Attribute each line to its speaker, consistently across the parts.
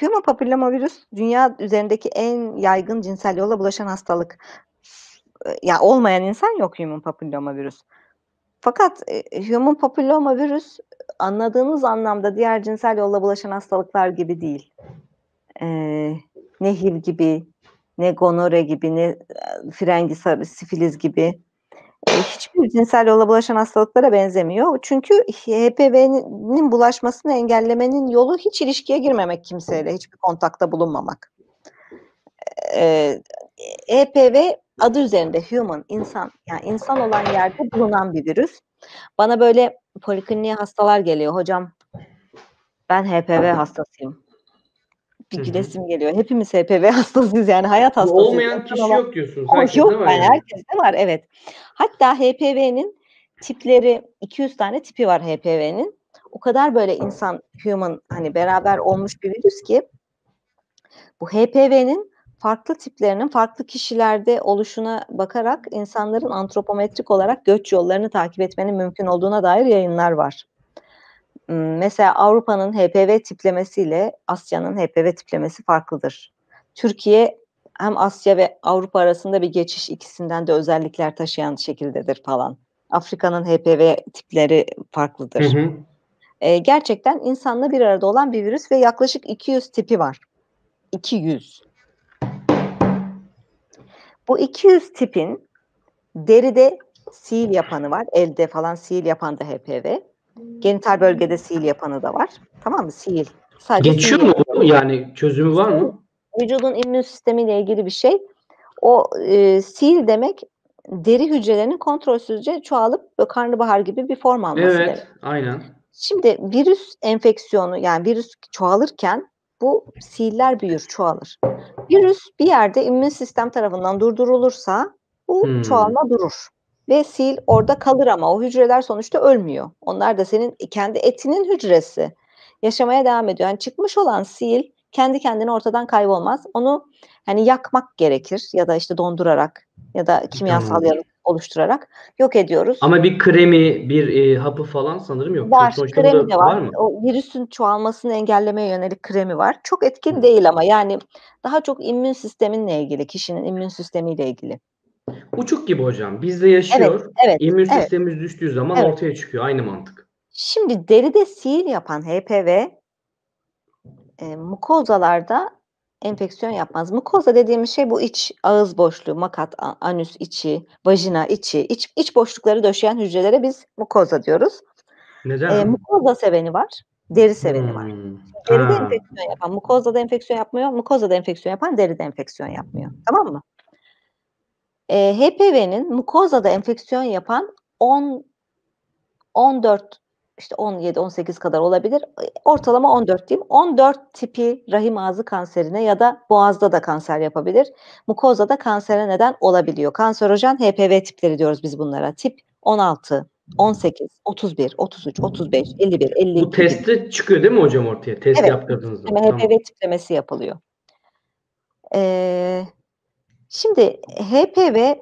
Speaker 1: human papillomavirüs dünya üzerindeki en yaygın cinsel yolla bulaşan hastalık. Ya olmayan insan yok human papillomavirüs. Fakat e, human papillomavirüs anladığımız anlamda diğer cinsel yolla bulaşan hastalıklar gibi değil. E, ne HIV gibi, ne gonore gibi, ne frengi sarı, sifiliz gibi e, hiçbir cinsel yolla bulaşan hastalıklara benzemiyor. Çünkü HPV'nin bulaşmasını engellemenin yolu hiç ilişkiye girmemek kimseyle, hiçbir kontakta bulunmamak. Ee, HPV adı üzerinde human, insan, yani insan olan yerde bulunan bir virüs. Bana böyle polikliniğe hastalar geliyor. Hocam ben HPV hastasıyım. Bir gülesim geliyor. Hepimiz HPV hastasıyız yani hayat hastasıyız.
Speaker 2: Olmayan kişi
Speaker 1: Ama-
Speaker 2: yok diyorsunuz.
Speaker 1: Yok
Speaker 2: var
Speaker 1: yani
Speaker 2: yani.
Speaker 1: herkeste var evet. Hatta HPV'nin tipleri 200 tane tipi var HPV'nin. O kadar böyle insan human hani beraber olmuş bir virüs ki bu HPV'nin farklı tiplerinin farklı kişilerde oluşuna bakarak insanların antropometrik olarak göç yollarını takip etmenin mümkün olduğuna dair yayınlar var. Mesela Avrupa'nın HPV tiplemesiyle Asya'nın HPV tiplemesi farklıdır. Türkiye hem Asya ve Avrupa arasında bir geçiş ikisinden de özellikler taşıyan şekildedir falan. Afrika'nın HPV tipleri farklıdır.
Speaker 2: Hı hı.
Speaker 1: Ee, gerçekten insanla bir arada olan bir virüs ve yaklaşık 200 tipi var. 200. Bu 200 tipin deride sil yapanı var. Elde falan sil yapan da HPV. Genital bölgede sil yapanı da var. Tamam mı? Sil. Sadece
Speaker 2: Geçiyor mu? Yani çözümü var mı?
Speaker 1: vücudun immün sistemiyle ilgili bir şey. O e, sil demek deri hücrelerinin kontrolsüzce çoğalıp karnabahar gibi bir form alması demek.
Speaker 2: Evet. Aynen.
Speaker 1: Şimdi virüs enfeksiyonu yani virüs çoğalırken bu siller büyür, çoğalır. Virüs bir yerde immün sistem tarafından durdurulursa bu
Speaker 2: Hmm.
Speaker 1: çoğalma durur. Ve sil orada kalır ama o hücreler sonuçta ölmüyor. Onlar da senin kendi etinin hücresi. Yaşamaya devam ediyor. Yani çıkmış olan sil kendi kendine ortadan kaybolmaz. Onu hani yakmak gerekir ya da işte dondurarak ya da kimyasal yanıt oluşturarak yok ediyoruz.
Speaker 2: Ama bir kremi, bir e, hapı falan sanırım yok.
Speaker 1: Var,
Speaker 2: Sonuçta
Speaker 1: kremi de var.
Speaker 2: mı?
Speaker 1: O virüsün çoğalmasını engellemeye yönelik kremi var. Çok etkin
Speaker 2: Hı.
Speaker 1: değil ama yani daha çok immün sisteminle ilgili, kişinin immün sistemiyle ilgili.
Speaker 2: Uçuk gibi hocam. Bizde yaşıyor.
Speaker 1: Evet,
Speaker 2: İmmün
Speaker 1: evet.
Speaker 2: sistemimiz düştüğü zaman
Speaker 1: Evet.
Speaker 2: ortaya çıkıyor. Aynı mantık.
Speaker 1: Şimdi deride sihir yapan HPV e, mukozalarda enfeksiyon yapmaz. Mukoza dediğimiz şey bu iç ağız boşluğu, makat, anüs içi, vajina içi, iç, iç boşlukları döşeyen hücrelere biz mukoza diyoruz.
Speaker 2: Neden?
Speaker 1: E, mukoza seveni var, deri seveni var.
Speaker 2: Hmm.
Speaker 1: Deride
Speaker 2: Ha.
Speaker 1: enfeksiyon yapan, mukozada enfeksiyon yapmıyor, mukozada enfeksiyon yapan deride enfeksiyon yapmıyor. Tamam mı? Ee, HPV'nin mukozada enfeksiyon yapan 10 14 işte 17 18 kadar olabilir. Ortalama 14 diyeyim. 14 tipi rahim ağzı kanserine ya da boğazda da kanser yapabilir. Mukozada kansere neden olabiliyor. Kanserojen HPV tipleri diyoruz biz bunlara. Tip 16, 18, 31, 33, 35, 51, 52
Speaker 2: Bu testte çıkıyor değil mi hocam ortaya? Test
Speaker 1: Evet,
Speaker 2: yaptırdığınızda. Tamam.
Speaker 1: HPV tiplemesi yapılıyor. Ee, şimdi HPV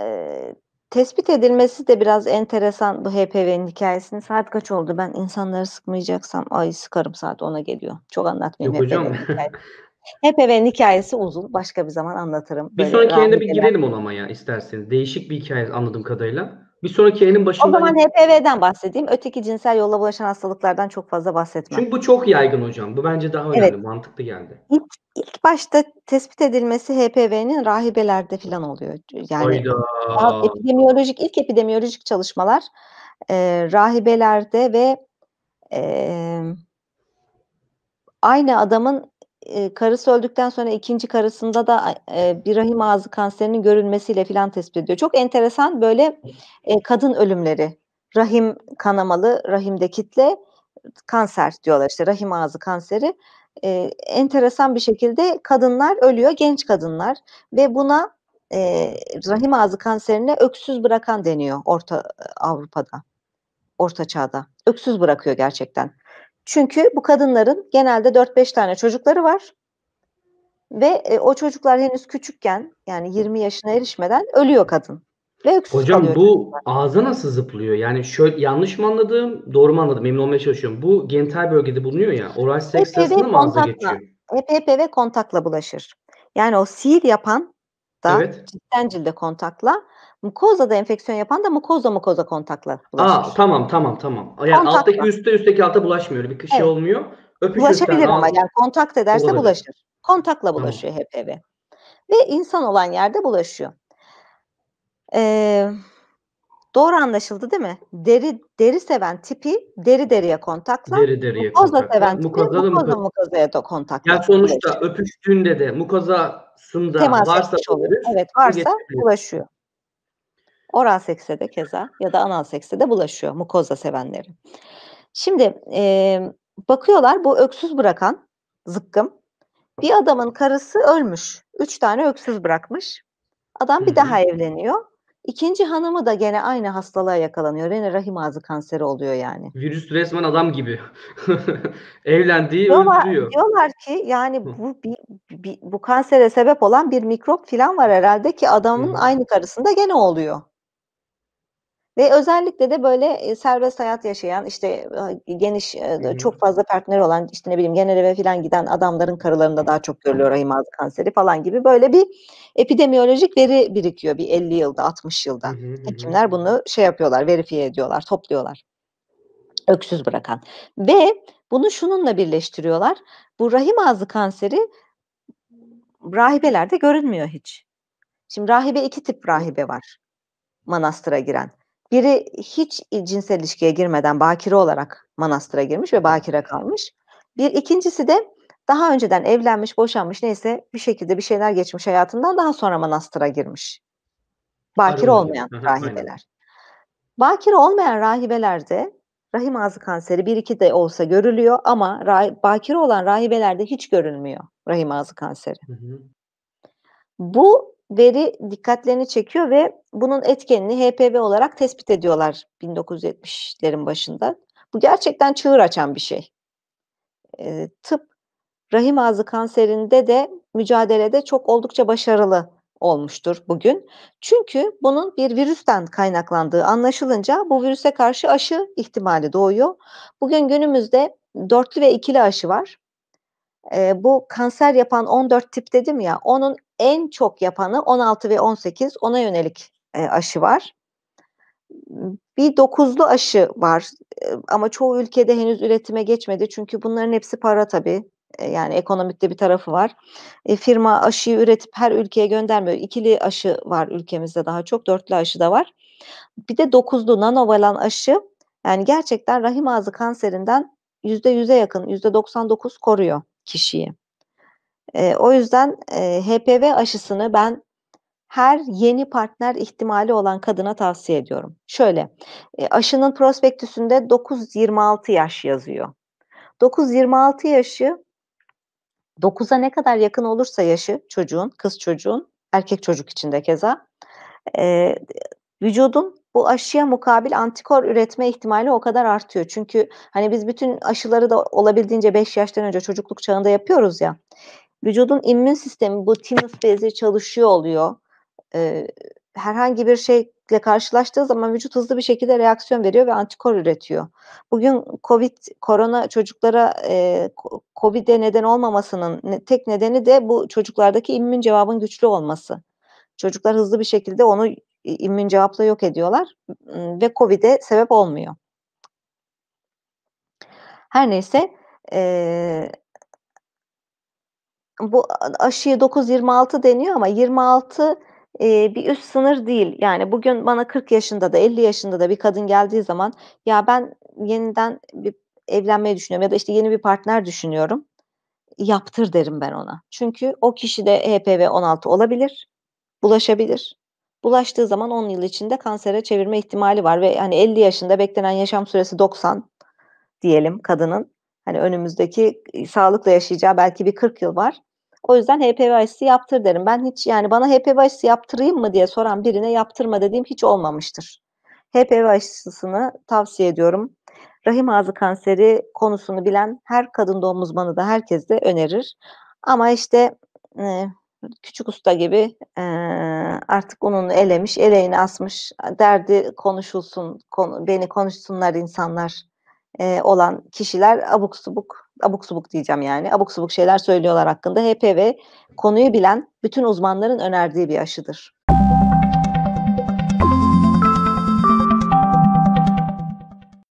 Speaker 1: e, tespit edilmesi de biraz enteresan bu HPV'nin hikayesini. Saat kaç oldu? Ben insanları sıkmayacaksam ay sıkarım saat ona geliyor. Çok anlatmayayım
Speaker 2: Yok hocam.
Speaker 1: HPV'nin hikayesi uzun. Başka bir zaman anlatırım.
Speaker 2: Bir
Speaker 1: Böyle
Speaker 2: sonraki yayında bir girelim ona ama ya isterseniz. Değişik bir hikaye anladığım kadarıyla. Bir sonraki yayının
Speaker 1: O
Speaker 2: başında
Speaker 1: zaman HPV'den bahsedeyim. Öteki cinsel yolla bulaşan hastalıklardan çok fazla bahsetmem.
Speaker 2: çünkü bu çok yaygın hocam. Bu bence daha önemli.
Speaker 1: Evet.
Speaker 2: Mantıklı geldi.
Speaker 1: İlk başta tespit edilmesi HPV'nin rahibelerde falan oluyor. Yani epidemiyolojik ilk epidemiyolojik çalışmalar e, rahibelerde ve e, aynı adamın e, karısı öldükten sonra ikinci karısında da e, bir rahim ağzı kanserinin görülmesiyle filan tespit ediyor. Çok enteresan böyle e, kadın ölümleri, rahim kanamalı, rahimde kitle kanser diyorlar işte rahim ağzı kanseri. E, enteresan bir şekilde kadınlar ölüyor, genç kadınlar ve buna e, rahim ağzı kanserine öksüz bırakan deniyor Orta Avrupa'da, Orta Çağ'da. Öksüz bırakıyor gerçekten. Çünkü bu kadınların genelde 4-5 tane çocukları var ve e, o çocuklar henüz küçükken yani 20 yaşına erişmeden ölüyor kadın. Ve öksüz
Speaker 2: Hocam bu
Speaker 1: çocuklar.
Speaker 2: ağza nasıl zıplıyor? Yani şöyle yanlış mı anladım, doğru mu anladım? Emin olmaya çalışıyorum. Bu genital bölgede bulunuyor ya, oral seks sırasında mı ağza
Speaker 1: kontakla,
Speaker 2: geçiyor?
Speaker 1: HPV kontakla bulaşır. Yani o sil yapan da
Speaker 2: Evet.
Speaker 1: ciltten cilde kontakla, mukozada enfeksiyon yapan da mukozla mukoza kontakla bulaşır.
Speaker 2: Tamam, tamam, tamam. Yani alttaki
Speaker 1: Kontakla.
Speaker 2: üstte, üstteki alta bulaşmıyor. Bir şey
Speaker 1: Evet.
Speaker 2: olmuyor. Öpüşürsen
Speaker 1: Bulaşabilir ama yani kontakt ederse
Speaker 2: Olabilir.
Speaker 1: bulaşır. Kontakla
Speaker 2: Tamam.
Speaker 1: bulaşıyor HPV ve insan olan yerde bulaşıyor. Eee, doğru anlaşıldı değil mi? Deri deri seven tipi deri deriye kontakla,
Speaker 2: Deri deriye
Speaker 1: mukoza
Speaker 2: kontakla,
Speaker 1: seven tipi
Speaker 2: mukoza
Speaker 1: mukoza
Speaker 2: muko
Speaker 1: mukozaya da
Speaker 2: Yani
Speaker 1: kontakla
Speaker 2: sonuçta
Speaker 1: bulaşıyor.
Speaker 2: öpüştüğünde de mukozasında
Speaker 1: Temas
Speaker 2: varsa
Speaker 1: oluyor. Evet, varsa bulaşıyor. Oral sekste de keza ya da anal sekste de bulaşıyor mukoza sevenlerin. Şimdi, emm, bakıyorlar bu öksüz bırakan zıkkım, bir adamın karısı ölmüş. 3 tane öksüz bırakmış. Adam bir daha
Speaker 2: hı.
Speaker 1: evleniyor. 2'nci hanımı da gene aynı hastalığa yakalanıyor. Gene rahim ağzı kanseri oluyor yani.
Speaker 2: Virüs resmen adam gibi. Evlendiği
Speaker 1: Diyorlar
Speaker 2: öldürüyor.
Speaker 1: diyorlar ki yani bu bir bi bu kansere sebep olan bir mikrop filan var herhâlde ki adamın
Speaker 2: hı.
Speaker 1: aynı karısında gene oluyor. Ve özellikle de böyle, serbest hayat yaşayan, işte, geniş,
Speaker 2: hı.
Speaker 1: çok fazla partneri olan, işte, ne bileyim genel eve filan giden adamların karılarında daha çok görülüyor rahim ağzı kanseri falan gibi böyle bir epidemiyolojik veri birikiyor bir 50 yılda, 60
Speaker 2: Hı
Speaker 1: yılda.
Speaker 2: hı.
Speaker 1: Hekimler bunu şey yapıyorlar, verifiye ediyorlar, topluyorlar. Öksüz bırakan ve bunu şununla birleştiriyorlar. Bu rahim ağzı kanseri rahibelerde görülmüyor hiç. Şimdi rahibe 2 tip rahibe var manastıra giren. Biri hiç, cinsel ilişkiye girmeden bakire olarak manastıra girmiş ve bakire kalmış. Bir ikincisi de daha önceden evlenmiş, boşanmış neyse bir şekilde bir şeyler geçmiş hayatından daha sonra manastıra girmiş. Bakire olmayan rahibeler. Bakire olmayan rahibelerde rahim ağzı kanseri 1-2 de olsa görülüyor ama rahi bakire olan rahibelerde hiç görülmüyor rahim ağzı kanseri.
Speaker 2: Hı hı.
Speaker 1: Bu veri dikkatlerini çekiyor ve bunun etkenini HPV olarak tespit ediyorlar 1970'lerin başında. Bu gerçekten çığır açan bir şey. Eee, tıp rahim ağzı kanserinde de mücadelede çok oldukça başarılı olmuştur bugün. Çünkü bunun bir virüsten kaynaklandığı anlaşılınca bu virüse karşı aşı ihtimali doğuyor. Bugün günümüzde 4'lü ve 2'li aşı var. Eee, bu kanser yapan 14 tip dedim ya, onun en çok yapanı 16 ve 18 ona yönelik, eee, aşı var. Bir 9'lu aşı var, eee, ama çoğu ülkede henüz üretime geçmedi. Çünkü bunların hepsi para tabii. Eee, yani ekonomik de bir tarafı var. Eee, firma aşıyı üretip her ülkeye göndermiyor. 2'li aşı var ülkemizde daha çok, 4'lü aşı da var. Bir de 9'lu nanovalan aşı, yani gerçekten rahim ağzı kanserinden %100'e yakın, %99 koruyor kişiyi. Eee, o yüzden, eee, HPV aşısını ben her yeni partner ihtimali olan kadına tavsiye ediyorum. Şöyle, eee, aşının prospektüsünde 9-26 yaş yazıyor. 9-26 yaşı 9'a ne kadar yakın olursa yaşı çocuğun, kız çocuğun, erkek çocuk için de keza, eee, vücudun bu aşıya mukabil antikor üretme ihtimali o kadar artıyor. Çünkü, hani, biz bütün aşıları da olabildiğince 5 yaştan önce çocukluk çağında yapıyoruz ya, vücudun immün sistemi bu thymus bezi çalışıyor oluyor. Eee, herhangi bir şeyle karşılaştığı zaman vücut hızlı bir şekilde reaksiyon veriyor ve antikor üretiyor. Bugün COVID, korona çocuklara, ko COVID'e neden olmamasının tek nedeni de bu çocuklardaki immün cevabın güçlü olması. Çocuklar hızlı bir şekilde onu immün cevapla yok ediyorlar, ve COVID'e sebep olmuyor. Her neyse, eee bu aşıya 9-26 deniyor ama 26, eee, bir üst sınır değil. Yani bugün bana 40 yaşında da 50 yaşında da bir kadın geldiği zaman, "Ya, ben yeniden bir evlenmeyi düşünüyorum ya da, işte, yeni bir partner düşünüyorum." "Yaptır." derim ben ona. Çünkü o kişide HPV 16 olabilir, bulaşabilir. Bulaştığı zaman 10 yıl içinde kansere çevirme ihtimali var ve, hani, 50 yaşında beklenen yaşam süresi 90 diyelim kadının. Hani, önümüzdeki, sağlıkla yaşayacağı belki bir 40 yıl var. O yüzden "HPV aşısı yaptır." derim. Ben hiç, yani, bana "HPV aşısı yaptırayım mı?" diye soran birine yaptırma dediğim hiç olmamıştır. HPV aşısını tavsiye ediyorum. Rahim ağzı kanseri konusunu bilen her kadın doğum uzmanı da herkes de önerir. Ama, işte, eee, küçük usta gibi, eee, artık ununu elemiş, eleğini asmış, derdi konuşulsun, konu beni konuşsunlar insanlar, eee, olan kişiler abuk subuk, abuk subuk diyeceğim yani, abuk subuk şeyler söylüyorlar hakkında. HP ve konuyu bilen bütün uzmanların önerdiği bir aşıdır.